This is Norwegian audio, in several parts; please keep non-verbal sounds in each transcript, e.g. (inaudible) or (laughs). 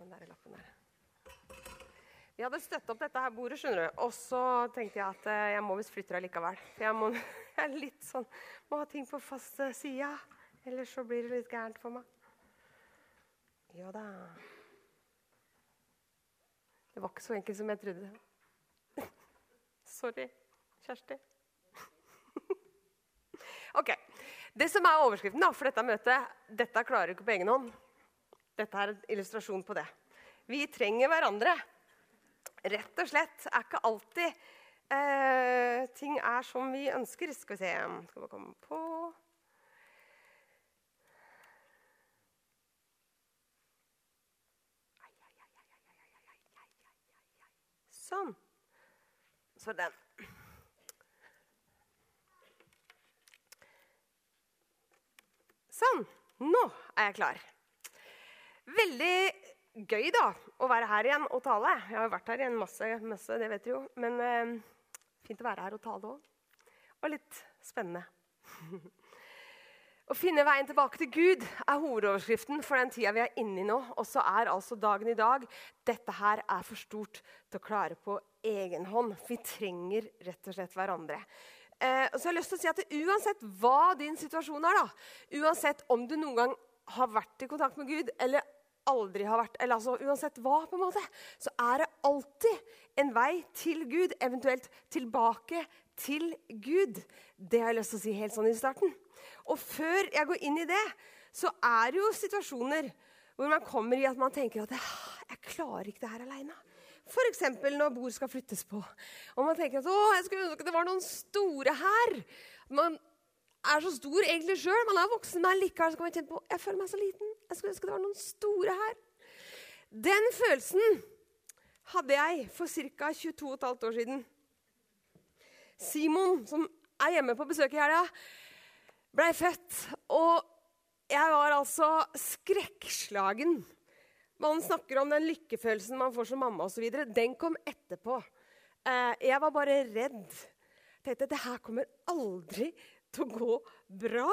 den der lappen der. Vi hadde støtt opp dette her bordet, skjønner du. Og så tenkte jeg at eh, jeg må visst flytte det likevel. Jeg, må, (laughs) jeg er litt sånn Må ha ting på fast side. Ellers så blir det litt gærent for meg. Ja da. Det var ikke så enkelt som jeg trodde. (laughs) Sorry, Kjersti. (laughs) ok. Det som er overskriften da, for dette møtet Dette klarer du ikke på egen hånd. Dette er en illustrasjon på det. Vi trenger hverandre. Rett og slett. Er ikke alltid eh, ting er som vi ønsker. Skal vi se Skal vi komme på Sånn. Så den. Sånn. Nå er jeg klar. Veldig gøy da, å være her igjen og tale. Jeg har jo vært her igjen masse, masse det vet du jo. Men eh, fint å være her og tale òg. Og litt spennende. (laughs) Å finne veien tilbake til Gud er hovedoverskriften for den tida vi er inne i nå. Og så er altså dagen i dag dette her er for stort til å klare på egen hånd. Vi trenger rett og slett hverandre. Eh, så jeg har lyst til å si at Uansett hva din situasjon er, da, uansett om du noen gang har vært i kontakt med Gud eller aldri har vært, eller altså uansett hva, på en måte, så er det alltid en vei til Gud, eventuelt tilbake til Gud. Det har jeg lyst til å si helt sånn i starten. Og før jeg går inn i det, så er det jo situasjoner hvor man kommer i at man tenker at jeg klarer ikke det her aleine. F.eks. når bord skal flyttes på. Og man tenker at å, jeg skulle ønske det var noen store her. Man er så stor egentlig sjøl. Man er voksen, men likevel så kan man kjenne på jeg føler meg så liten. Jeg skulle ønske det var noen store her. Den følelsen hadde jeg for ca. 22 15 år siden. Simon, som er hjemme på besøk i helga, blei født. Og jeg var altså skrekkslagen. Man snakker om den lykkefølelsen man får som mamma osv. Den kom etterpå. Eh, jeg var bare redd. Jeg tenkte det her kommer aldri til å gå bra.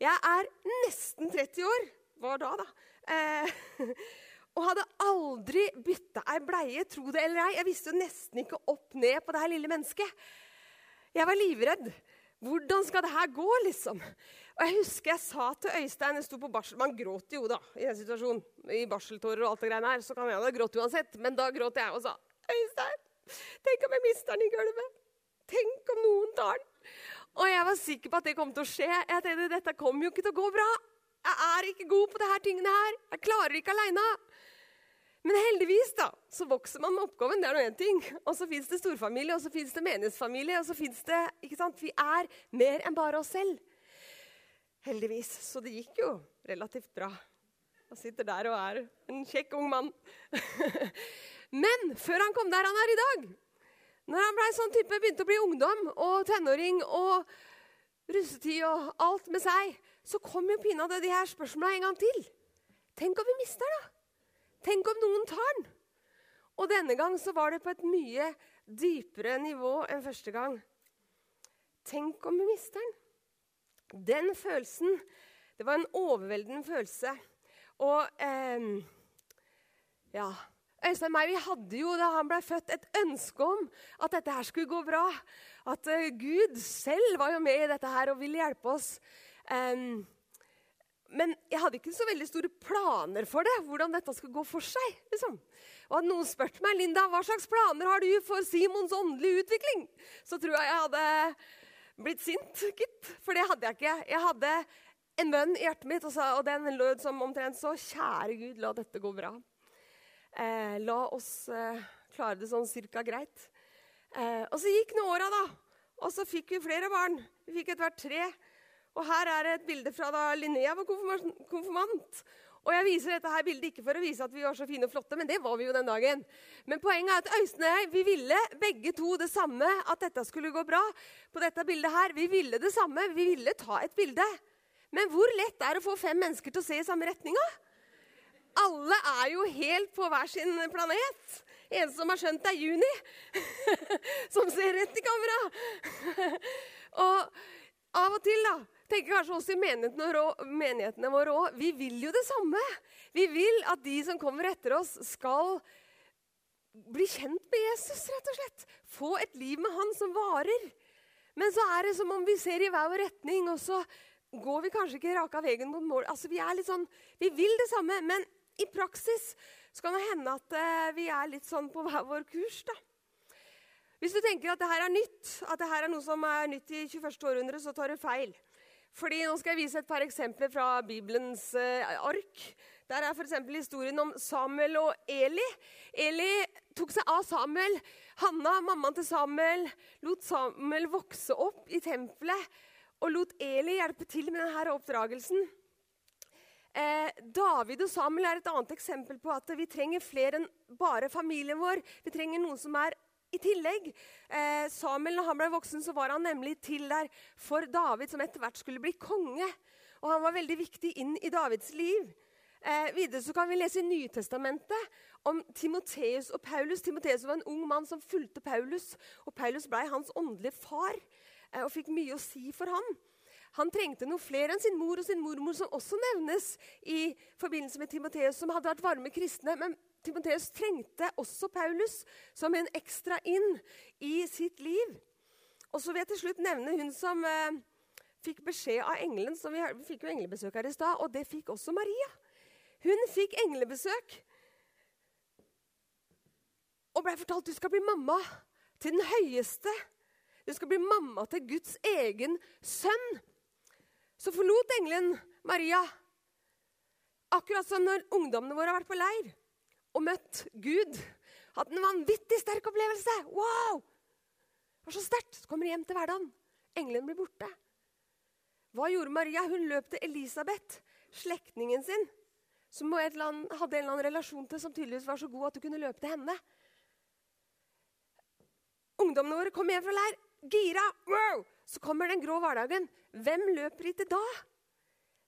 Jeg er nesten 30 år. Var da, da. Eh, (laughs) og hadde aldri bytta ei bleie, tro det eller ei. Jeg visste jo nesten ikke opp ned på det her lille mennesket. Jeg var livredd. Hvordan skal det her gå, liksom? Og Jeg husker jeg sa til Øystein jeg sto på barsel, Man gråter jo da i den situasjonen. I barseltårer og alt det greiene her. Så kan jeg ha grått uansett. Men da gråt jeg og sa Øystein, tenk om jeg mister den i gulvet. Tenk om noen tar den. Og jeg var sikker på at det kom til å skje. Jeg tenkte dette kommer jo ikke til å gå bra. Jeg er ikke god på disse tingene her. Jeg klarer ikke aleine. Men heldigvis da, så vokser man med oppgaven. det er noe en ting. Og så fins det storfamilie, og så fins det menighetsfamilie. og så finnes det, ikke sant? Vi er mer enn bare oss selv. Heldigvis. Så det gikk jo relativt bra. Han sitter der og er en kjekk ung mann. (laughs) Men før han kom der han er i dag, når han ble sånn type, begynte å bli ungdom og tenåring og russetid og alt med seg, så kom jo pinadø de her spørsmåla en gang til. Tenk om vi mister den, da? Tenk om noen tar den? Og denne gang så var det på et mye dypere nivå enn første gang. Tenk om vi mister den? Den følelsen Det var en overveldende følelse. Og eh, Ja. Øystein meg vi hadde jo da han ble født, et ønske om at dette her skulle gå bra. At uh, Gud selv var jo med i dette her og ville hjelpe oss. Um, men jeg hadde ikke så veldig store planer for det, hvordan dette skulle gå for seg. Liksom. Og hadde noen spurt meg Linda, hva slags planer har du for Simons åndelige utvikling, så tror jeg jeg hadde blitt sint, gitt. For det hadde jeg ikke. Jeg hadde en bønn i hjertet mitt, og, den lød som omtrent så Kjære Gud, la dette gå bra. Eh, la oss eh, klare det sånn cirka greit. Eh, og så gikk nå åra, da. Og så fikk vi flere barn. Vi fikk etter hvert tre. Og her er et bilde fra da Linnea var konfirmant. Og jeg viser dette her bildet ikke for å vise at vi var så fine og flotte, men det var vi jo den dagen. Men poenget er at Øystein og jeg vi ville begge to det samme, at dette skulle gå bra. På dette bildet her, Vi ville det samme. Vi ville ta et bilde. Men hvor lett er det å få fem mennesker til å se i samme retninga? Alle er jo helt på hver sin planet. En som har skjønt det, er Juni, (laughs) som ser rett i kamera. (laughs) og av og til, da tenker kanskje også i menighetene, våre òg. Vi vil jo det samme. Vi vil at de som kommer etter oss, skal bli kjent med Jesus, rett og slett. Få et liv med han som varer. Men så er det som om vi ser i hver vår retning, og så går vi kanskje ikke raka veien mot mål. Altså, Vi er litt sånn, vi vil det samme, men i praksis så kan det hende at uh, vi er litt sånn på hver vår kurs. da. Hvis du tenker at dette er nytt, at dette er noe som er nytt i 21. århundre, så tar du feil. Fordi Nå skal jeg vise et par eksempler fra Bibelens uh, ark. Der er f.eks. historien om Samuel og Eli. Eli tok seg av Samuel. Hanna, mammaen til Samuel, lot Samuel vokse opp i tempelet og lot Eli hjelpe til med denne oppdragelsen. Eh, David og Samuel er et annet eksempel på at vi trenger flere enn bare familien vår. Vi trenger noen som er i tillegg. Eh, Samuel når han ble voksen, så var han nemlig til der for David, som etter hvert skulle bli konge. Og han var veldig viktig inn i Davids liv. Eh, videre så kan vi lese i Nytestamentet om Timoteus og Paulus. Timoteus var en ung mann som fulgte Paulus, og Paulus ble hans åndelige far eh, og fikk mye å si for ham. Han trengte noe flere enn sin mor og sin mormor, som også nevnes i forbindelse med Timoteus, som hadde vært varme kristne. Men Timoteus trengte også Paulus som en ekstra inn i sitt liv. Og så vil jeg til slutt nevne hun som eh, fikk beskjed av engelen. som vi, vi fikk jo englebesøk her i stad, og det fikk også Maria. Hun fikk englebesøk og ble fortalt du skal bli mamma til den høyeste. Du skal bli mamma til Guds egen sønn. Så forlot engelen Maria. Akkurat som når ungdommene våre har vært på leir og møtt Gud. Hatt en vanvittig sterk opplevelse. Wow! Det var så sterkt. Så kommer de hjem til hverdagen. Engelen blir borte. Hva gjorde Maria? Hun løp til Elisabeth, slektningen sin som hun hadde en eller annen relasjon til, som tydeligvis var så god at hun kunne løpe til henne. Ungdommene våre kom hjem fra leir, gira. Wow! Så kommer den grå hverdagen. Hvem løper ikke da?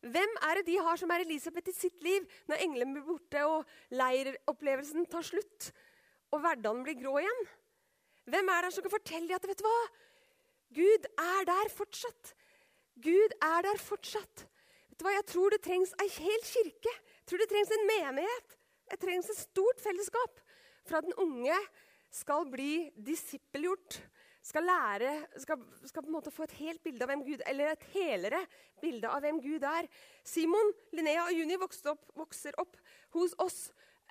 Hvem er det de har som er Elisabeth i sitt liv når englene blir borte og leiropplevelsen tar slutt og hverdagen blir grå igjen? Hvem er det som kan fortelle dem at vet du hva? Gud er der fortsatt. Gud er der fortsatt. Vet du hva? Jeg tror det trengs ei hel kirke jeg tror det trengs en menighet. Det trengs et stort fellesskap for at den unge skal bli disippelgjort. Skal lære, skal, skal, på en måte få et helt bilde av hvem Gud eller et helere bilde av hvem Gud er. Simon, Linnea og Juni opp, vokser opp hos oss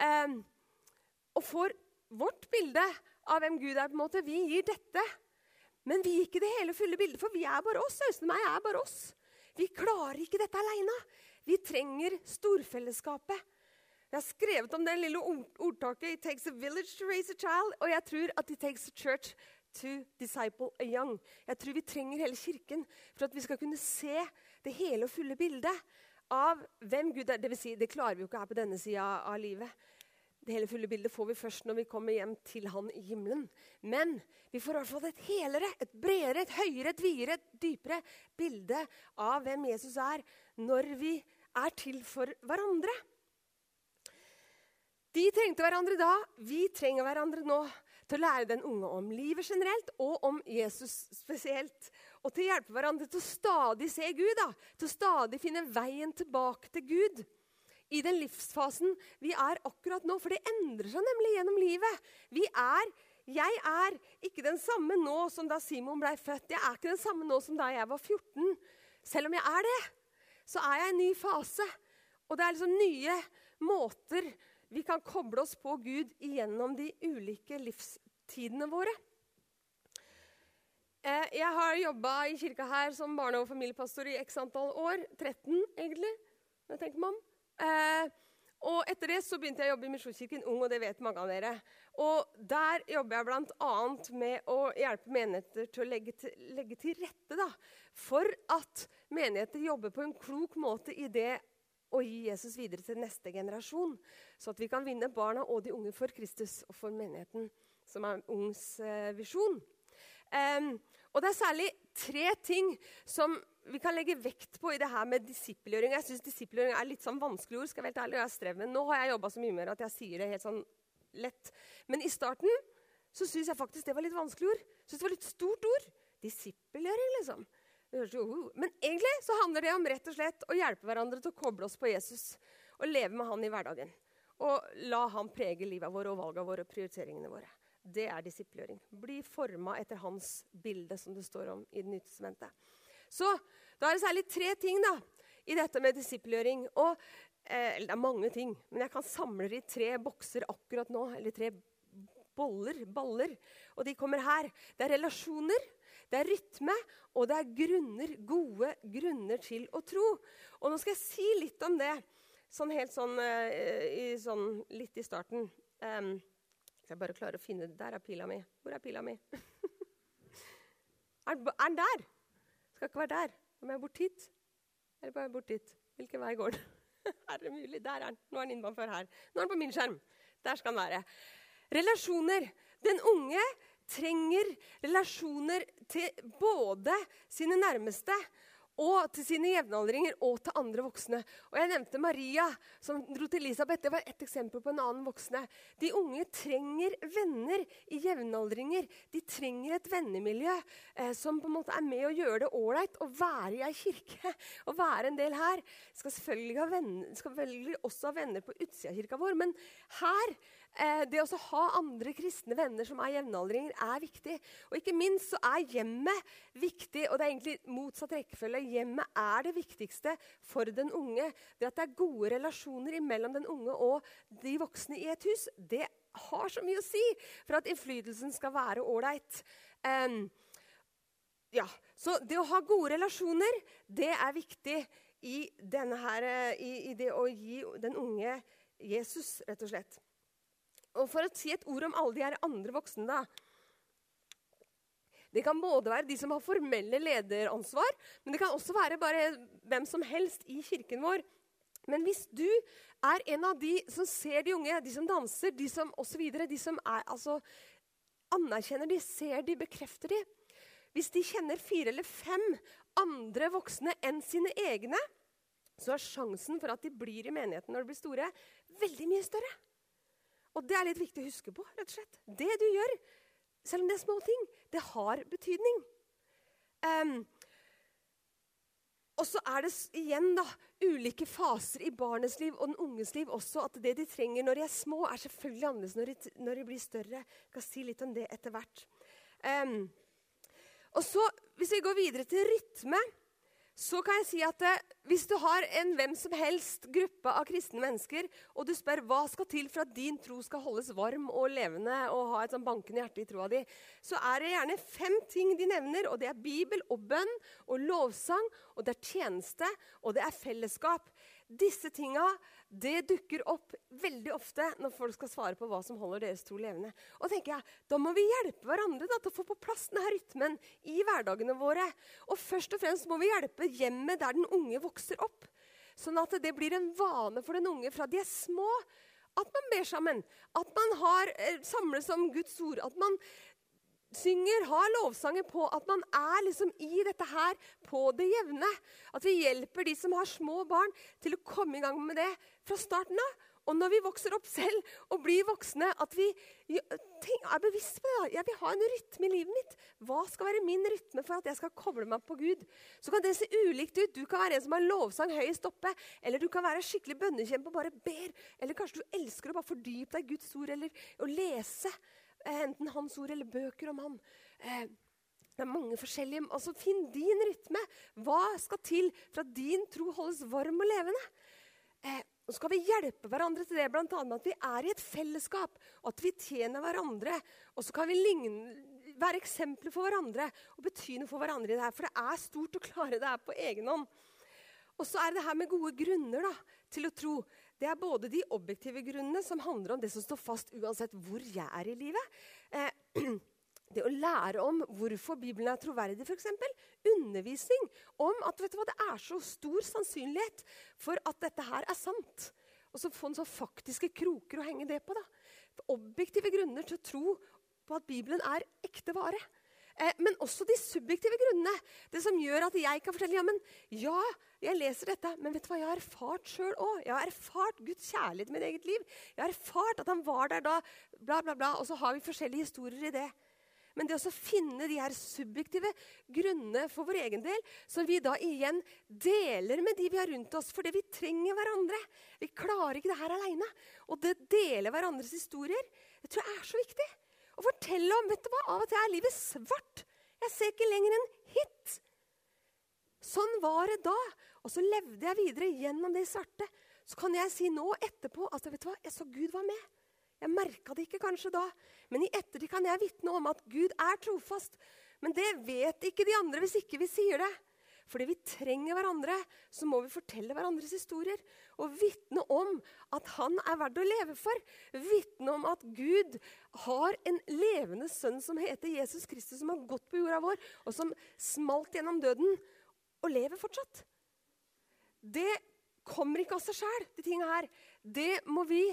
eh, og får vårt bilde av hvem Gud er. på en måte. Vi gir dette. Men vi gir ikke det hele fulle bildet, for vi er bare oss. Øystein og meg er bare oss. Vi klarer ikke dette aleine. Vi trenger storfellesskapet. Jeg har skrevet om det lille ordtaket 'It takes a village to raise a child'. Og jeg tror at 'it takes a church to disciple a young'. Jeg tror vi trenger hele kirken for at vi skal kunne se det hele og fulle bildet av hvem Gud er. Det, vil si, det klarer vi jo ikke her på denne sida av livet. Det hele fulle bildet får vi først når vi kommer hjem til Han i himmelen. Men vi får i hvert fall et helere, et bredere, et høyere, et videre, et dypere bilde av hvem Jesus er, når vi er til for hverandre. De trengte hverandre da. Vi trenger hverandre nå til å lære den unge om livet generelt og om Jesus spesielt. Og til å hjelpe hverandre til å stadig se Gud, da. til å stadig finne veien tilbake til Gud i den livsfasen vi er akkurat nå. For det endrer seg nemlig gjennom livet. Vi er, jeg er ikke den samme nå som da Simon ble født. Jeg er ikke den samme nå som da jeg var 14. Selv om jeg er det, så er jeg i en ny fase. Og det er liksom nye måter vi kan koble oss på Gud gjennom de ulike livstidene våre. Eh, jeg har jobba i kirka her som barne- og familiepastor i x antall år. 13, egentlig. jeg tenker om. Eh, og etter det så begynte jeg å jobbe i Misjonskirken Ung, og det vet mange av dere. Og der jobber jeg bl.a. med å hjelpe menigheter til å legge til, legge til rette da, for at menigheter jobber på en klok måte i det å gi Jesus videre til neste generasjon. Så at vi kan vinne barna og de unge for Kristus og for menigheten, som er Ungs eh, visjon. Um, og det er særlig tre ting som vi kan legge vekt på i det her med disippelgjøring. Jeg syns disippelgjøring er litt sånn vanskelig ord. skal jeg være ærlig, jeg strev med. Nå har jeg jobba så mye med at jeg sier det helt sånn lett. Men i starten så syns jeg faktisk det var litt vanskelig ord. Synes det var litt stort ord. Disippelgjøring, liksom. Men egentlig så handler det om rett og slett å hjelpe hverandre til å koble oss på Jesus og leve med han i hverdagen. Og la han prege livet vårt og valgene våre og prioriteringene våre. Det er disiplgjøring. Bli forma etter hans bilde, som det står om i Det nye testamentet. Så da er det særlig tre ting da, i dette med disiplgjøring. Og, eh, det er mange ting, men jeg kan samle det i tre bokser akkurat nå. Eller tre boller, baller. Og de kommer her. Det er relasjoner, det er rytme, og det er grunner. Gode grunner til å tro. Og nå skal jeg si litt om det, sånn helt sånn, eh, i, sånn litt i starten. Um, jeg bare klare å finne Der er pila mi. Hvor er pila mi? (laughs) er, den der? Skal ikke være der. Må jeg bort hit? Eller bare bort dit? Hvilken vei går den? (laughs) er det mulig? Der er den. Nå er den innenfor her. Nå er den på min skjerm. Der skal den være. Relasjoner. Den unge trenger relasjoner til både sine nærmeste og til sine jevnaldringer og til andre voksne. Og Jeg nevnte Maria, som dro til Elisabeth. Det var ett eksempel på en annen voksne. De unge trenger venner i jevnaldringer. De trenger et vennemiljø eh, som på en måte er med og gjør det ålreit å være i ei kirke. (laughs) Å være en del her. Skal selvfølgelig, venner, skal selvfølgelig også ha venner på utsida av kirka vår, men her Eh, det å ha andre kristne venner som er jevnaldringer, er viktig. Og ikke minst så er hjemmet viktig, og det er egentlig motsatt rekkefølge. Hjemmet er det viktigste for den unge. Det at det er gode relasjoner mellom den unge og de voksne i et hus, det har så mye å si for at innflytelsen skal være ålreit. Um, ja, så det å ha gode relasjoner, det er viktig i, her, eh, i, i det å gi den unge Jesus, rett og slett. Og For å si et ord om alle de her andre voksne, da. Det kan både være de som har formelle lederansvar, men det kan også være bare hvem som helst i kirken vår. Men hvis du er en av de som ser de unge, de som danser, de som osv., de som er, altså, anerkjenner de, ser de, bekrefter de Hvis de kjenner fire eller fem andre voksne enn sine egne, så er sjansen for at de blir i menigheten når de blir store, veldig mye større. Og det er litt viktig å huske på. rett og slett. Det du gjør, selv om det er små ting, det har betydning. Um, og så er det igjen da, ulike faser i barnets liv og den unges liv også. At det de trenger når de er små, er selvfølgelig annerledes når de, når de blir større. Jeg skal si litt om det etter hvert. Um, og så, Hvis vi går videre til rytme så kan jeg si at eh, Hvis du har en hvem som helst gruppe av kristne mennesker, og du spør hva skal til for at din tro skal holdes varm og levende, og ha et sånn bankende hjerte i troa di, så er det gjerne fem ting de nevner. og Det er Bibel og bønn og lovsang, og det er tjeneste, og det er fellesskap. Disse tinga det dukker opp veldig ofte når folk skal svare på hva som holder deres tro levende. Og tenker jeg, Da må vi hjelpe hverandre da, til å få på plass denne rytmen i hverdagene våre. Og først og fremst må vi hjelpe hjemmet der den unge vokser opp. Sånn at det blir en vane for den unge fra de er små. At man ber sammen, at man har, eh, samles om Guds ord. At man synger, har lovsanger på at man er liksom i dette her på det jevne. At vi hjelper de som har små barn, til å komme i gang med det fra starten av. Og når vi vokser opp selv og blir voksne, at vi er bevisst på det. Jeg vil ha en rytme i livet mitt. Hva skal være min rytme for at jeg skal koble meg på Gud? Så kan det se ulikt ut. Du kan være en som har lovsang høyest oppe. Eller du kan være skikkelig bønnekjempe og bare ber. Eller kanskje du elsker å bare fordype deg i Guds ord eller å lese. Eh, enten hans ord eller bøker om ham. Eh, det er mange forskjellige. Altså, Finn din rytme. Hva skal til for at din tro holdes varm og levende? Eh, og så skal vi hjelpe hverandre til det, bl.a. at vi er i et fellesskap. og At vi tjener hverandre. Og så kan vi ligne, være eksempler for hverandre og bety noe for hverandre i det her. For det er stort å klare det her på egen hånd. Og så er det det her med gode grunner da, til å tro. Det er både de objektive grunnene, som handler om det som står fast uansett hvor jeg er i livet. Eh, (clears throat) det å lære om hvorfor Bibelen er troverdig, f.eks. Undervisning om at hva, det er så stor sannsynlighet for at dette her er sant. Og så få en faktiske kroker å henge det på. da. Objektive grunner til å tro på at Bibelen er ekte vare. Eh, men også de subjektive grunnene. Det som gjør at jeg kan fortelle ja, men ja, jeg leser dette, men vet du hva, jeg har erfart sjøl òg. Jeg har erfart Guds kjærlighet i mitt eget liv. Jeg har erfart at han var der da, bla, bla, bla. Og så har vi forskjellige historier i det. Men det å finne de her subjektive grunnene for vår egen del, som vi da igjen deler med de vi har rundt oss, fordi vi trenger hverandre. Vi klarer ikke det her aleine. Og det å dele hverandres historier, det tror jeg er så viktig. Å fortelle om vet du hva, Av og til er livet svart. Jeg ser ikke lenger en hit. Sånn var det da. Og så levde jeg videre gjennom det svarte. Så kan jeg si nå etterpå at vet du hva, jeg så Gud var med. Jeg merka det ikke kanskje da, men i ettertid kan jeg vitne om at Gud er trofast. Men det vet ikke de andre hvis ikke vi sier det. Fordi vi trenger hverandre, så må vi fortelle hverandres historier. Og vitne om at han er verdt å leve for. Vitne om at Gud har en levende sønn som heter Jesus Kristus, som har gått på jorda vår, og som smalt gjennom døden og lever fortsatt. Det kommer ikke av seg sjæl, de tinga her. Det må vi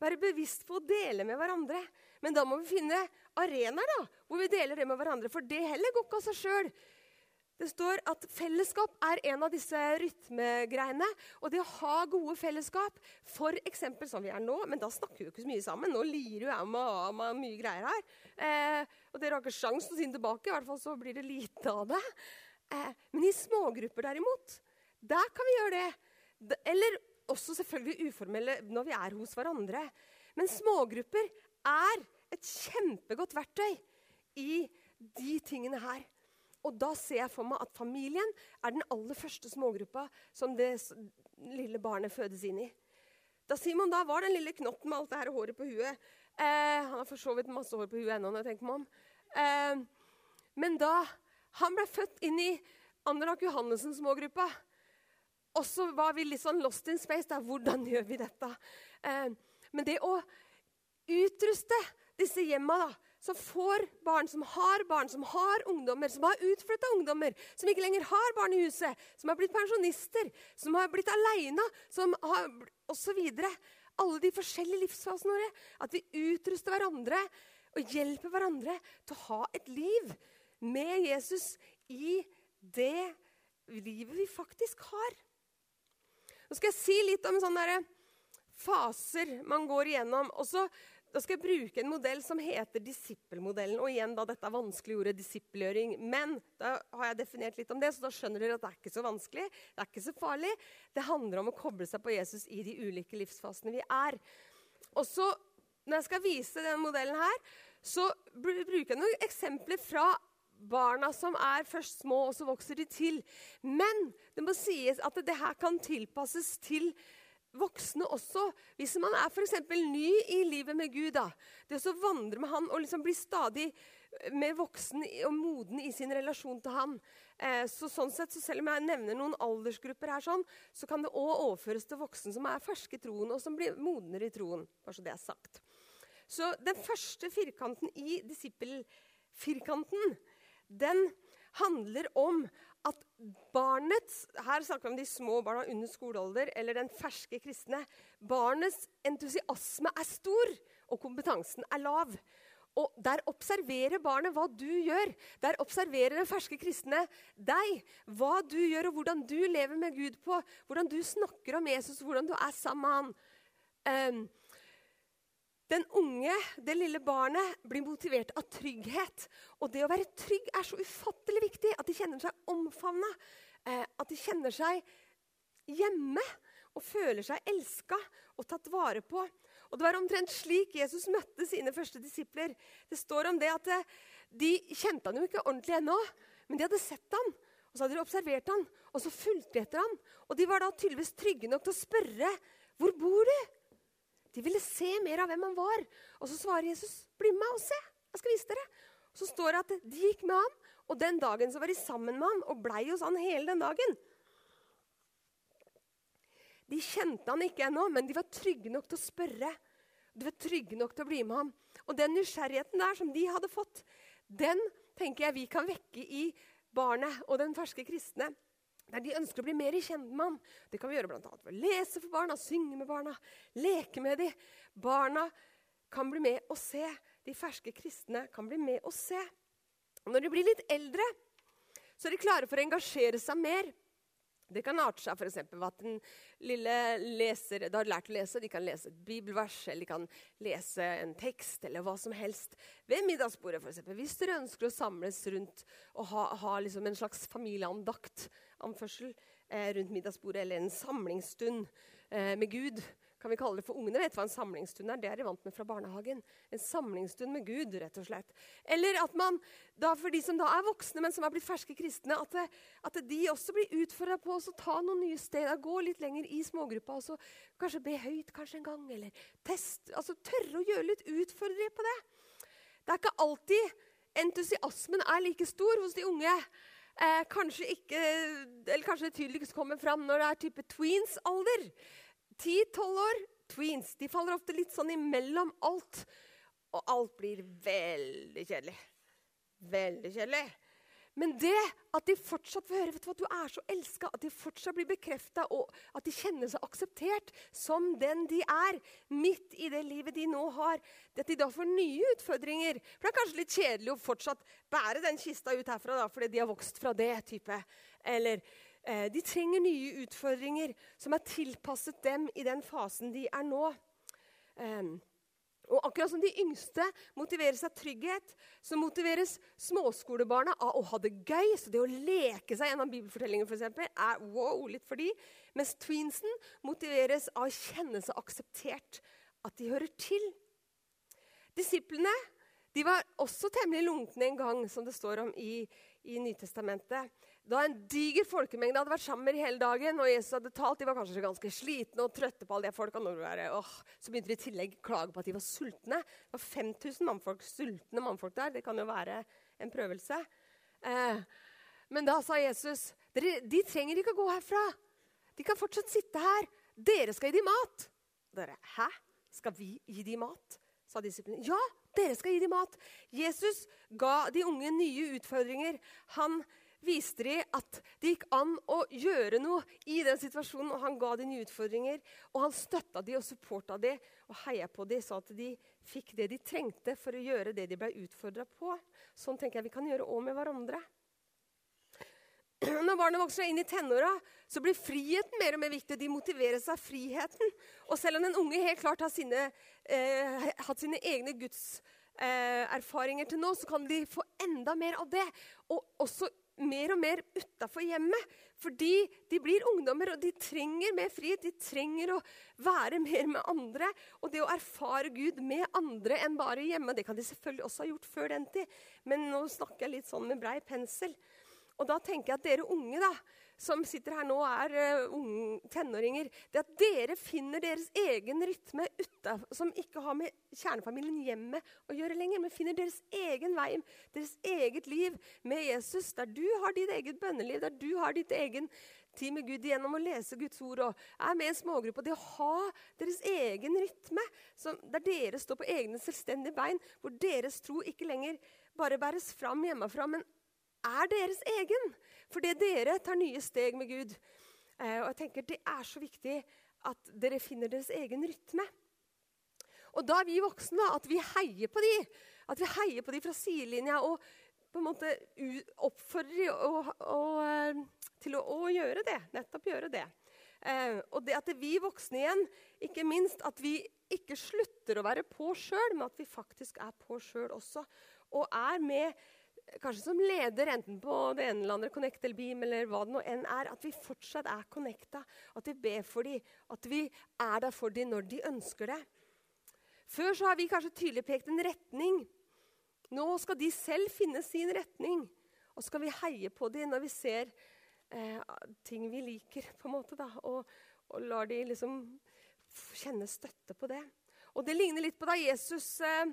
være bevisst på å dele med hverandre. Men da må vi finne arenaer hvor vi deler det med hverandre. For det heller går ikke av seg sjøl. Det står at fellesskap er en av disse rytmegreiene. Og det å ha gode fellesskap, f.eks. som vi er nå Men da snakker vi jo ikke så mye sammen. Nå lirer jo jeg med, med mye greier her. Eh, og dere har ikke sjans til å si den tilbake. I hvert fall så blir det lite av det. Eh, men i smågrupper derimot, der kan vi gjøre det. Eller også selvfølgelig uformelle når vi er hos hverandre. Men smågrupper er et kjempegodt verktøy i de tingene her. Og da ser jeg for meg at familien er den aller første smågruppa som det lille barnet fødes inn i. Da Simon da var den lille knotten med alt det her håret på huet eh, Han har for så vidt masse hår på huet ennå, når jeg tenker meg om. Eh, men da han ble født inn i Andrak Johannessens smågruppa, og så var vi litt sånn lost in space. Der. Hvordan gjør vi dette? Eh, men det å utruste disse hjemma da, som får barn, som har barn, som har ungdommer, som har utflytta ungdommer, som ikke lenger har barn i huset, som har blitt pensjonister, som har blitt aleine, som har osv. Alle de forskjellige livsfasene våre. At vi utruster hverandre og hjelper hverandre til å ha et liv med Jesus i det livet vi faktisk har. Nå skal jeg si litt om sånne faser man går igjennom. Og så da skal jeg bruke en modell som heter disippelmodellen. Og igjen da, dette er vanskelig ordet disippelgjøring. Men da har jeg definert litt om det, så da skjønner dere at det er ikke så vanskelig. Det er ikke så farlig. Det handler om å koble seg på Jesus i de ulike livsfasene vi er. Og så, Når jeg skal vise denne modellen her, så bruker jeg noen eksempler fra barna som er først små, og så vokser de til. Men det må sies at det her kan tilpasses til voksne også. Hvis man er f.eks. ny i livet med Gud, da, det å vandre med Han og liksom bli stadig mer voksen og moden i sin relasjon til Han. Eh, så sånn sett, så Selv om jeg nevner noen aldersgrupper, her, sånn, så kan det òg overføres til voksne som er ferske i troen, og som blir modnere i troen. bare så det er sagt. Så den første firkanten i disippelfirkanten den handler om at barnets Her snakker vi om de små barna under skolealder eller den ferske kristne. Barnets entusiasme er stor, og kompetansen er lav. Og Der observerer barnet hva du gjør. Der observerer den ferske kristne deg. Hva du gjør, og hvordan du lever med Gud på. Hvordan du snakker om Jesus, hvordan du er sammen med han. Um, den unge, det lille barnet, blir motivert av trygghet. Og det å være trygg er så ufattelig viktig. At de kjenner seg omfavna. Eh, at de kjenner seg hjemme og føler seg elska og tatt vare på. Og Det var omtrent slik Jesus møtte sine første disipler. Det står om det at eh, De kjente han jo ikke ordentlig ennå, men de hadde sett han, og så hadde de observert han, og så fulgte de etter han. Og de var da tydeligvis trygge nok til å spørre hvor bor du? De ville se mer av hvem han var. Og så svarer Jesus, 'Bli med og se. Jeg skal vise dere.' Så står det at de gikk med ham, og den dagen så var de sammen med ham og blei hos han hele den dagen. De kjente han ikke ennå, men de var trygge nok til å spørre. De var trygge nok til å bli med ham. Og den nysgjerrigheten der som de hadde fått, den tenker jeg vi kan vekke i barnet og den ferske kristne. Der de ønsker å bli mer kjent med ham. Det kan vi gjøre bl.a. ved å lese for barna, synge med barna, leke med dem. Barna kan bli med og se. De ferske kristne kan bli med og se. Og når de blir litt eldre, så er de klare for å engasjere seg mer. Det kan arte seg f.eks. ved at den lille leser da har lært å lese, de kan lese et bibelvers eller de kan lese en tekst eller hva som helst ved middagsbordet. For eksempel. Hvis dere ønsker å samles rundt og ha, ha liksom en slags familieandakt anførsel, eh, rundt middagsbordet eller en samlingsstund eh, med Gud, kan vi kalle det for ungene vet hva en samlingsstund er. Det er de vant med fra barnehagen. En samlingsstund med Gud, rett og slett. Eller at man, da for de som da er voksne, men som er blitt ferske kristne, at, det, at de også blir utfordra på å ta noen nye steder. Gå litt lenger i smågruppa og så kanskje be høyt kanskje en gang. Eller test, altså tørre å gjøre litt utfordringer på det. Det er ikke alltid entusiasmen er like stor hos de unge. Eh, kanskje ikke, eller kanskje det tydeligst kommer fram når det er type tweens-alder. 10-12 år, tweens, de faller ofte litt sånn imellom alt. Og alt blir veldig kjedelig. Veldig kjedelig. Men det at de fortsatt får høre vet du hva, du er så elska, at de fortsatt blir bekrefta, og at de kjenner seg akseptert som den de er, midt i det livet de nå har, det at de da får nye utfordringer For det er kanskje litt kjedelig å fortsatt bære den kista ut herfra da, fordi de har vokst fra det. type. Eller de trenger nye utfordringer som er tilpasset dem i den fasen de er nå. Ehm, og akkurat som de yngste motiveres av trygghet, så motiveres småskolebarna av å ha det gøy. Så det å leke seg gjennom bibelfortellingen for eksempel, er wow, litt for de. Mens tweensen motiveres av å kjenne seg akseptert, at de hører til. Disiplene de var også temmelig lunkne en gang, som det står om i, i Nytestamentet. Da en diger folkemengde hadde vært sammen hele dagen, og Jesus hadde talt, de var kanskje ganske slitne og trøtte på alle de folka, så begynte de i tillegg klage på at de var sultne. Det var 5000 mannfolk, sultne mannfolk der. Det kan jo være en prøvelse. Eh, men da sa Jesus de trenger ikke å gå herfra. De kan fortsatt sitte her. Dere skal gi dem mat. Dere, Hæ? Skal vi gi dem mat? sa disiplene. Ja, dere skal gi dem mat. Jesus ga de unge nye utfordringer. Han viste de at det gikk an å gjøre noe i den situasjonen. og Han ga de nye utfordringer, og han støtta de og supporta de og heia på de, så at de fikk det de trengte for å gjøre det de ble utfordra på. Sånn tenker jeg vi kan gjøre òg med hverandre. Når barnet vokser inn i tenåra, så blir friheten mer og mer viktig. De motiveres av friheten. Og selv om den unge helt klart har sine, eh, hatt sine egne gudserfaringer eh, til nå, så kan de få enda mer av det. Og også mer og mer utafor hjemmet. Fordi de blir ungdommer, og de trenger mer frihet. De trenger å være mer med andre. Og det å erfare Gud med andre enn bare hjemme, det kan de selvfølgelig også ha gjort før den tid. Men nå snakker jeg litt sånn med brei pensel. Og da tenker jeg at dere unge da, som sitter her nå er uh, unge tenåringer Det at dere finner deres egen rytme utav, som ikke har med kjernefamilien hjemme å gjøre lenger, men finner deres egen vei, deres eget liv med Jesus, der du har ditt eget bønneliv, der du har ditt egen tid med Gud gjennom å lese Guds ord og er med i en smågruppe. Det å ha deres egen rytme, som, der dere står på egne selvstendige bein, hvor deres tro ikke lenger bare bæres fram hjemmefra, men er deres egen. Fordi dere tar nye steg med Gud. Eh, og jeg tenker Det er så viktig at dere finner deres egen rytme. Og da er vi voksne at vi heier på de. At vi heier på de fra sidelinja og på en måte oppfordrer og, og, eh, til å, å, gjøre det. Nettopp gjøre det. Eh, og det at vi voksne igjen, ikke minst at vi ikke slutter å være på sjøl, men at vi faktisk er på sjøl også. Og er med kanskje som leder, enten på det ene eller andre Connect eller Beam, eller hva det nå enn er, at vi fortsatt er connecta. At vi ber for dem, at vi er der for dem når de ønsker det. Før så har vi kanskje tydelig pekt en retning. Nå skal de selv finne sin retning. Og så skal vi heie på dem når vi ser eh, ting vi liker, på en måte. da, Og, og lar de liksom kjenne støtte på det. Og det ligner litt på da Jesus eh,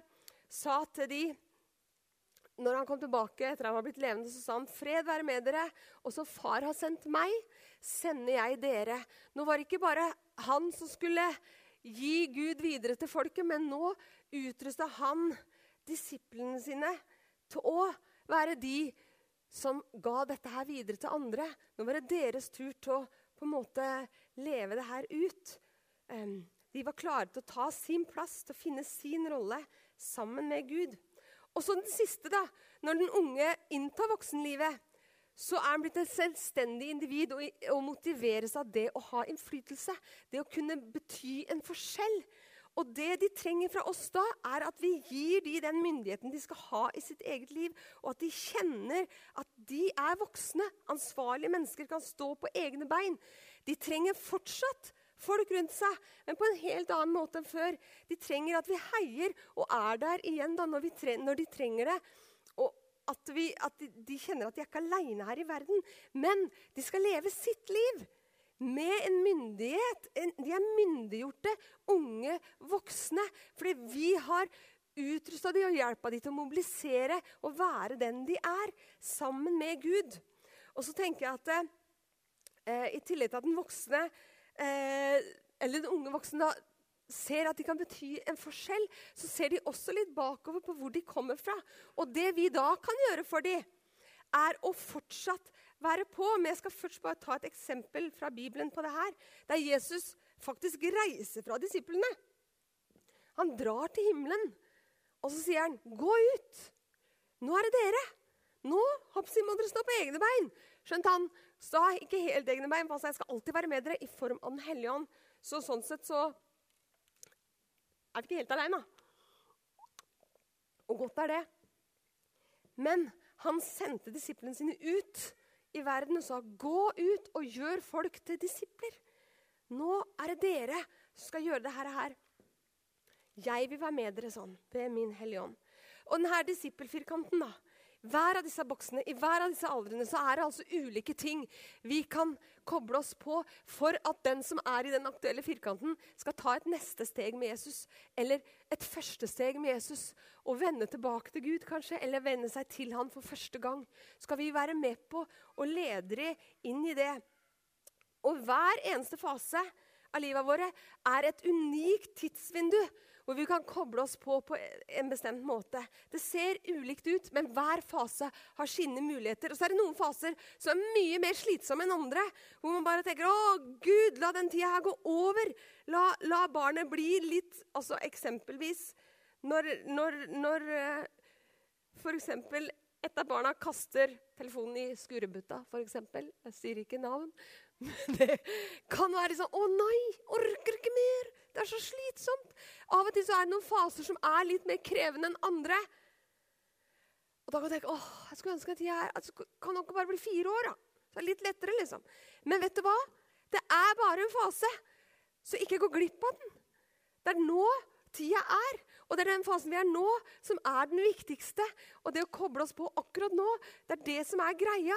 sa til de når han kom tilbake etter han var blitt levende, så sa han, 'Fred være med dere.' Og så far har sendt meg, sender jeg dere. Nå var det ikke bare han som skulle gi Gud videre til folket, men nå utrusta han disiplene sine til å være de som ga dette her videre til andre. Nå var det deres tur til å på en måte leve det her ut. de var klare til å ta sin plass, til å finne sin rolle sammen med Gud. Og så den siste, da. Når den unge inntar voksenlivet, så er han blitt et selvstendig individ og, og motiveres av det å ha innflytelse. Det å kunne bety en forskjell. Og det de trenger fra oss da, er at vi gir de den myndigheten de skal ha i sitt eget liv, og at de kjenner at de er voksne, ansvarlige mennesker, kan stå på egne bein. De trenger fortsatt folk rundt seg, men på en helt annen måte enn før. De trenger at vi heier og er der igjen da, når, når de trenger det. Og at, vi, at de, kjenner at de er ikke aleine her i verden, men de skal leve sitt liv med en myndighet. De er myndiggjorte unge voksne. Fordi vi har utrusta dem og hjelpa dem til å mobilisere og være den de er, sammen med Gud. Og så tenker jeg at eh, i tillegg til at den voksne, eller den unge voksne ser at de kan bety en forskjell, så ser de også litt bakover på hvor de kommer fra. Og det vi da kan gjøre for dem, er å fortsatt være på. Men jeg skal først bare ta et eksempel fra Bibelen på det her. Der Jesus faktisk reiser fra disiplene. Han drar til himmelen, og så sier han, 'Gå ut. Nå er det dere.' Nå hoppsi, må dere stå på egne bein. Skjønt han sta ikke helt egne bein, altså jeg skal alltid være med dere i form av Den hellige ånd. Så sånn sett så er vi ikke helt aleine. Og godt er det. Men han sendte disiplene sine ut i verden og sa, 'Gå ut og gjør folk til disipler.' Nå er det dere som skal gjøre dette her. Jeg vil være med dere sånn ved min Hellige Ånd. Og denne disippelfirkanten, da, hver av disse boksene, I hver av disse aldrene så er det altså ulike ting vi kan koble oss på for at den som er i den aktuelle firkanten, skal ta et neste steg med Jesus. Eller et første steg med Jesus. Og vende tilbake til Gud, kanskje. Eller vende seg til han for første gang. Skal vi være med på å lede dem inn i det. Og hver eneste fase av livet våre er et unikt tidsvindu hvor vi kan koble oss på på en bestemt måte. Det ser ulikt ut, men hver fase har sine muligheter. Og så er det noen faser som er mye mer slitsomme enn andre. Hvor man bare tenker 'Å, Gud, la den tida her gå over'. La, la barnet bli litt Altså eksempelvis når, når, når eh, f.eks. et av barna kaster telefonen i skurebutta, f.eks. Jeg sier ikke navn. (laughs) Men det kan være sånn 'Å nei, orker ikke mer'. Det er så slitsomt. Av og til så er det noen faser som er litt mer krevende enn andre. Og da kan du tenke åh, jeg skulle ønske at jeg altså, kan nok bare bli fire år. da. Så det er litt lettere, liksom. Men vet du hva? Det er bare en fase. Så ikke gå glipp av den. Det er nå tida er. Og det er den fasen vi er nå, som er den viktigste. Og det å koble oss på akkurat nå, det er det som er greia.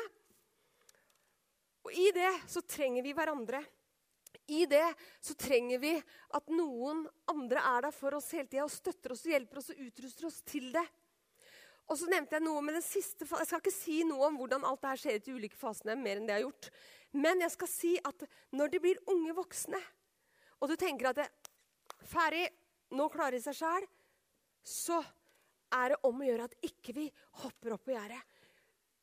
Og i det så trenger vi hverandre. I det så trenger vi at noen andre er der for oss hele tida og støtter oss og hjelper oss og utruster oss til det. Og så nevnte jeg noe med den siste Jeg skal ikke si noe om hvordan alt dette skjer i de ulike fasene, mer enn det jeg har gjort. Men jeg skal si at når de blir unge voksne, og du tenker at det, ferdig, nå klarer de seg sjæl, så er det om å gjøre at ikke vi hopper opp på gjerdet.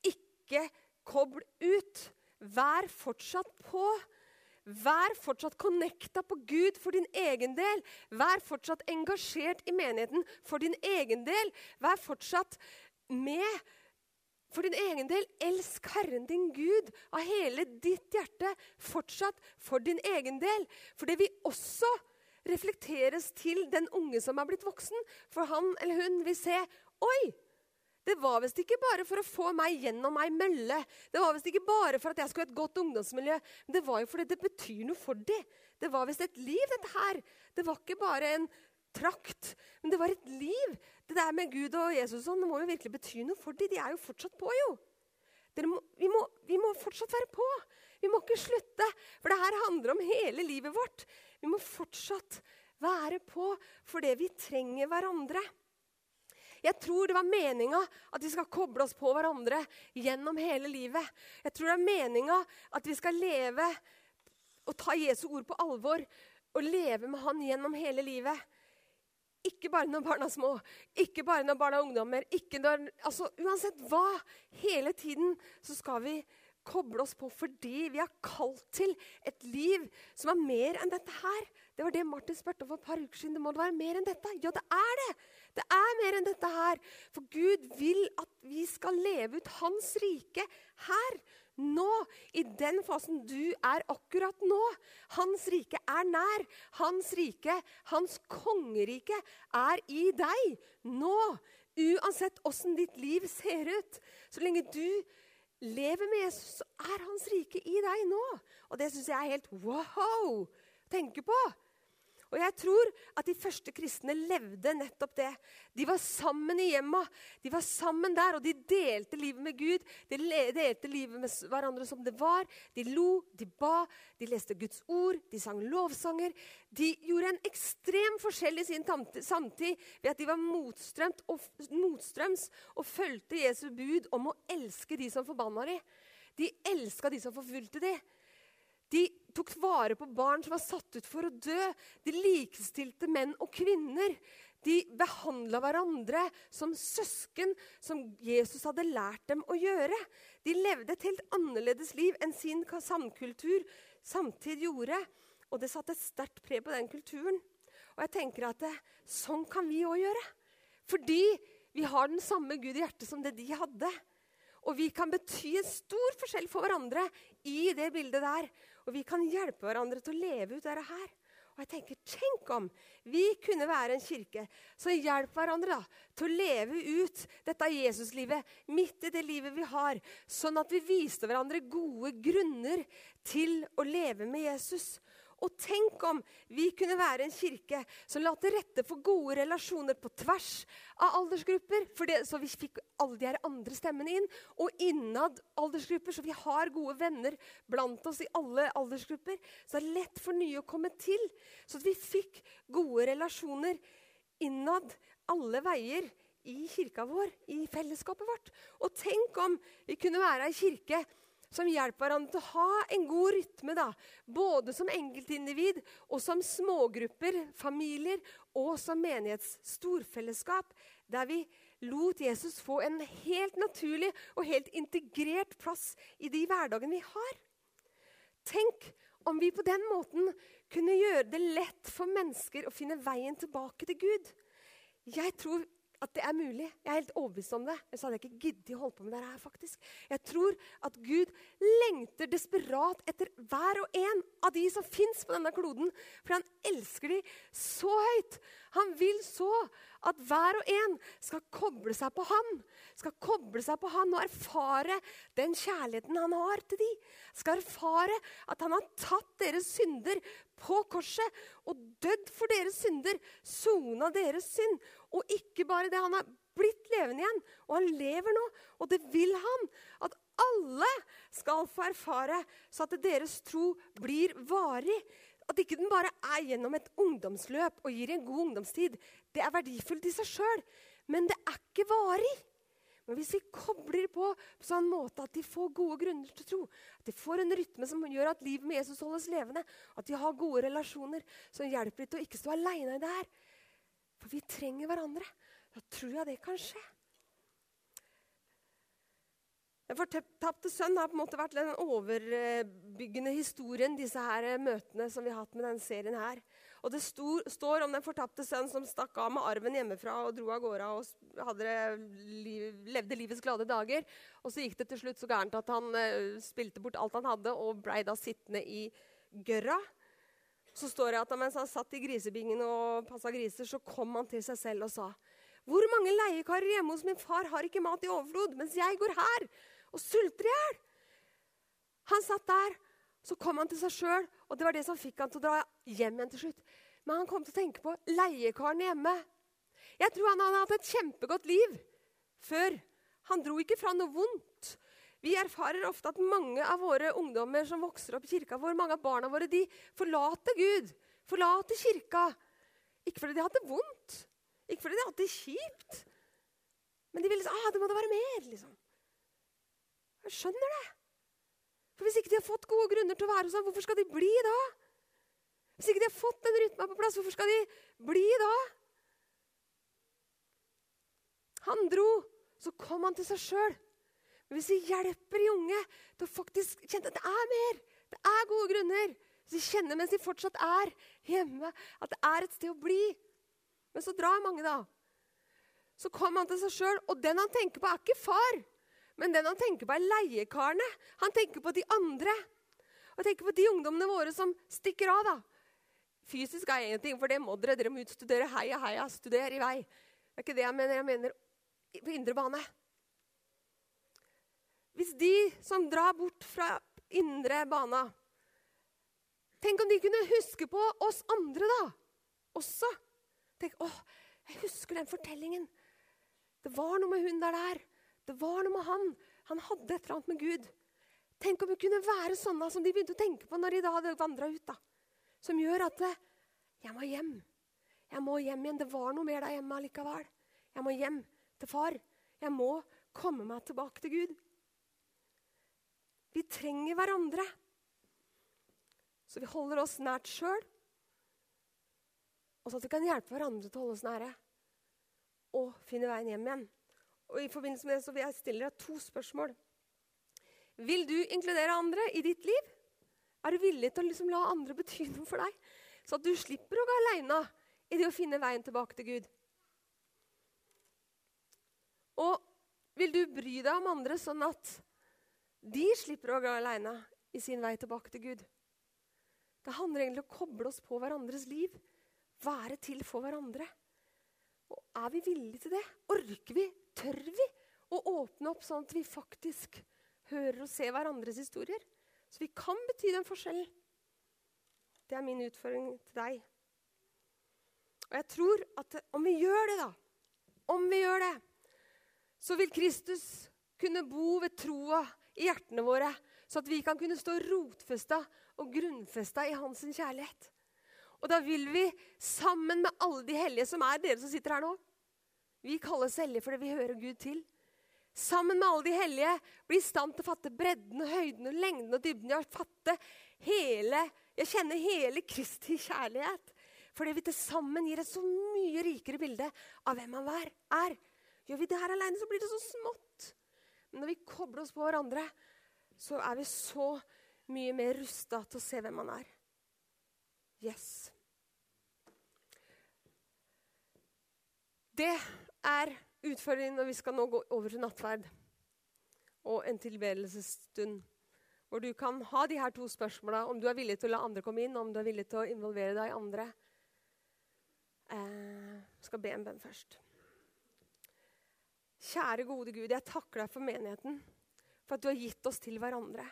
Ikke kobl ut. Vær fortsatt på. Vær fortsatt connecta på Gud for din egen del. Vær fortsatt engasjert i menigheten for din egen del. Vær fortsatt med for din egen del. Elsk Herren din Gud av hele ditt hjerte. Fortsatt for din egen del. For det vil også reflekteres til den unge som er blitt voksen. For han eller hun vil se Oi! Det var visst ikke bare for å få meg gjennom ei mølle. Det var visst ikke bare for at jeg skulle ha et godt ungdomsmiljø. Men det var jo fordi det betyr noe for dem. Det var visst et liv, dette her. Det var ikke bare en trakt, men det var et liv. Det der med Gud og Jesus sånn, det må jo virkelig bety noe for dem. De er jo fortsatt på, jo. Må, vi, må, vi, må, fortsatt være på. Vi må ikke slutte. For det her handler om hele livet vårt. Vi må fortsatt være på fordi vi trenger hverandre. Jeg tror det var meninga at vi skal koble oss på hverandre gjennom hele livet. Jeg tror det er meninga at vi skal leve og ta Jesu ord på alvor og leve med Han gjennom hele livet. Ikke bare når barna er små, ikke bare når barna er ungdommer. Når, altså, uansett hva. Hele tiden så skal vi koble oss på fordi vi er kalt til et liv som er mer enn dette her. Det var det Martin spurte om for et par uker siden. Det må det være mer enn dette? Ja, det er det! Det er mer enn dette her. For Gud vil at vi skal leve ut Hans rike her. Nå, i den fasen du er akkurat nå. Hans rike er nær. Hans rike, hans kongerike, er i deg nå. Uansett åssen ditt liv ser ut. Så lenge du lever med Jesus, så er hans rike i deg nå. Og det syns jeg er helt wow å tenke på. Og jeg tror at de første kristne levde nettopp det. De var sammen i hjemma. De var sammen der, og de delte livet med Gud. De delte livet med hverandre som det var. De lo, de ba, de leste Guds ord, de sang lovsanger. De gjorde en ekstrem forskjell i sin samtid ved at de var motstrømt og, motstrøms og fulgte Jesu bud om å elske de som forbanna dem. De elska de som forfulgte dem. De tok vare på barn som var satt ut for å dø. De likestilte menn og kvinner. De behandla hverandre som søsken, som Jesus hadde lært dem å gjøre. De levde et helt annerledes liv enn sin samkultur samtidig gjorde. Og det satte et sterkt preg på den kulturen. Og jeg tenker at det, sånn kan vi òg gjøre. Fordi vi har den samme Gud i hjertet som det de hadde. Og vi kan bety en stor forskjell for hverandre i det bildet der. Og vi kan hjelpe hverandre til å leve ut dette her. Og jeg tenker, Tenk om vi kunne være en kirke som hjelper hverandre da, til å leve ut dette Jesuslivet midt i det livet vi har, sånn at vi viste hverandre gode grunner til å leve med Jesus. Og tenk om vi kunne være en kirke som la til rette for gode relasjoner på tvers av aldersgrupper. Det, så vi fikk alle de her andre stemmene inn. Og innad aldersgrupper, så vi har gode venner blant oss i alle aldersgrupper. Så det er lett for nye å komme til. Så vi fikk gode relasjoner innad alle veier i kirka vår, i fellesskapet vårt. Og tenk om vi kunne være ei kirke som hjelper hverandre til å ha en god rytme. da, Både som enkeltindivid og som smågrupper, familier og som menighetsstorfellesskap. Der vi lot Jesus få en helt naturlig og helt integrert plass i de hverdagene vi har. Tenk om vi på den måten kunne gjøre det lett for mennesker å finne veien tilbake til Gud. Jeg tror at det er mulig. Jeg er helt overbevist om det. Ellers hadde jeg ikke giddet å holde på med det her. faktisk. Jeg tror at Gud lengter desperat etter hver og en av de som fins på denne kloden. For han elsker de så høyt. Han vil så at hver og en skal koble seg på han. Skal koble seg på han og erfare den kjærligheten han har til de. Skal erfare at han har tatt deres synder på korset og dødd for deres synder. Sona deres synd. Og ikke bare det, han har blitt levende igjen. Og han lever nå. Og det vil han. At alle skal få erfare, så at deres tro blir varig. At ikke den bare er gjennom et ungdomsløp og gir en god ungdomstid. Det er verdifullt i seg sjøl, men det er ikke varig. Men hvis vi kobler på på sånn måte at de får gode grunner til å tro, at de får en rytme som gjør at livet med Jesus holdes levende, at de har gode relasjoner som hjelper dem til å ikke stå aleine i det her For vi trenger hverandre. Da tror jeg det kan skje. Den fortapte sønn har på en måte vært den overbyggende historien, disse her møtene som vi har hatt med denne serien her. Og Det stor, står om den fortapte sønn som stakk av med arven hjemmefra og dro av gårde og liv, levde livets glade dager. Og så gikk det til slutt så gærent at han uh, spilte bort alt han hadde, og blei da sittende i gørra. Så står det at mens han satt i grisebingen og passa griser, så kom han til seg selv og sa Hvor mange leiekarer hjemme hos min far har ikke mat i overflod, mens jeg går her og sulter i hjel. Han satt der, så kom han til seg sjøl, og det var det som fikk han til å dra hjem igjen til slutt. Men han kom til å tenke på leiekaren hjemme. Jeg tror han hadde hatt et kjempegodt liv før. Han dro ikke fra noe vondt. Vi erfarer ofte at mange av våre ungdommer som vokser opp i kirka vår, mange av barna våre, de forlater Gud, forlater kirka. Ikke fordi de hadde vondt, ikke fordi de hadde det kjipt, men de ville si ah, det må da være mer. liksom. Jeg skjønner det. For Hvis ikke de har fått gode grunner til å være hos ham, hvorfor skal de bli da? Hvis ikke de har fått den rytma på plass, hvorfor skal de bli da? Han dro, så kom han til seg sjøl. Men hvis vi hjelper de unge til å faktisk kjenne at det er mer, det er gode grunner Hvis de kjenner mens de fortsatt er hjemme, at det er et sted å bli Men så drar mange, da. Så kom han til seg sjøl, og den han tenker på, er ikke far. Men den han tenker på, er leiekarene. Han tenker på de andre. Og tenker på de ungdommene våre som stikker av. da. Fysisk er én ting, for det må dere. Dere må utstudere. Heia, heia, studer i vei. Det er ikke det jeg mener. Jeg mener på indre bane. Hvis de som drar bort fra indre bana Tenk om de kunne huske på oss andre, da. Også. Tenk, åh, jeg husker den fortellingen. Det var noe med hun der der. Det var noe med han. Han hadde et eller annet med Gud. Tenk om vi kunne være sånne som de begynte å tenke på når de da hadde vandra ut. da. Som gjør at jeg må hjem. Jeg må hjem igjen. Det var noe mer der hjemme allikevel. Jeg må hjem til far. Jeg må komme meg tilbake til Gud. Vi trenger hverandre. Så vi holder oss nært sjøl, og så at vi kan hjelpe hverandre til å holde oss nære. Og finne veien hjem igjen. Og i forbindelse med det så vil jeg stille deg to spørsmål. Vil du inkludere andre i ditt liv? Er du villig til å liksom la andre bety noe for deg? Så at du slipper å gå aleine i det å finne veien tilbake til Gud. Og vil du bry deg om andre sånn at de slipper å gå aleine i sin vei tilbake til Gud. Det handler egentlig om å koble oss på hverandres liv. Være til for hverandre. Er vi villige til det? Orker vi? Tør vi å åpne opp sånn at vi faktisk hører og ser hverandres historier? Så vi kan bety den forskjellen. Det er min utfordring til deg. Og jeg tror at om vi gjør det, da Om vi gjør det, så vil Kristus kunne bo ved troa i hjertene våre, så at vi kan kunne stå rotfesta og grunnfesta i hans kjærlighet. Og da vil vi, sammen med alle de hellige som er dere som sitter her nå Vi kalles hellige fordi vi hører Gud til. Sammen med alle de hellige bli i stand til å fatte bredden, og høyden, og lengden og dybden. Jeg, fatte hele, jeg kjenner hele Kristi kjærlighet. Fordi vi til sammen gir et så mye rikere bilde av hvem han er. Gjør vi det her alene, så blir det så smått. Men når vi kobler oss på hverandre, så er vi så mye mer rusta til å se hvem han er. Yes. Det er utfordringen når vi skal nå gå over til nattverd og en tilbedelsesstund. Hvor du kan ha de her to spørsmåla om du er villig til å la andre komme inn, om du er villig til å involvere deg i andre. Eh, skal be en bønn først. Kjære, gode Gud, jeg takker deg for menigheten. For at du har gitt oss til hverandre.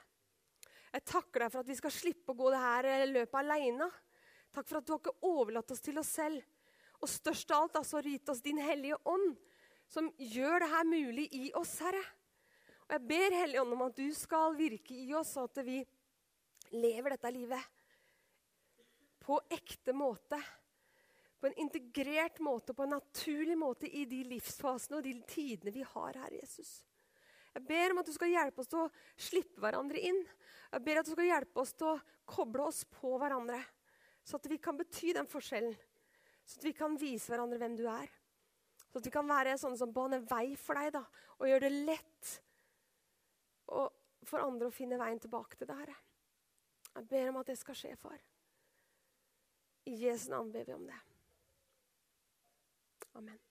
Jeg takker deg for at vi skal slippe å gå det her løpet aleine. Takk for at du har ikke overlatt oss til oss selv. Og størst av alt altså, har du gitt oss din hellige ånd, som gjør det her mulig i oss, Herre. Og jeg ber Hellige Ånd om at du skal virke i oss, og at vi lever dette livet på ekte måte på en integrert måte, på en naturlig måte i de livsfasene og de tidene vi har her, Jesus. Jeg ber om at du skal hjelpe oss til å slippe hverandre inn. Jeg ber at du skal hjelpe oss til å koble oss på hverandre, så at vi kan bety den forskjellen. Så at vi kan vise hverandre hvem du er. Så at vi kan være sånne som baner vei for deg da, og gjøre det lett for andre å finne veien tilbake til det Herre. Jeg ber om at det skal skje, far. I Jesu navn ber vi om det. Amen.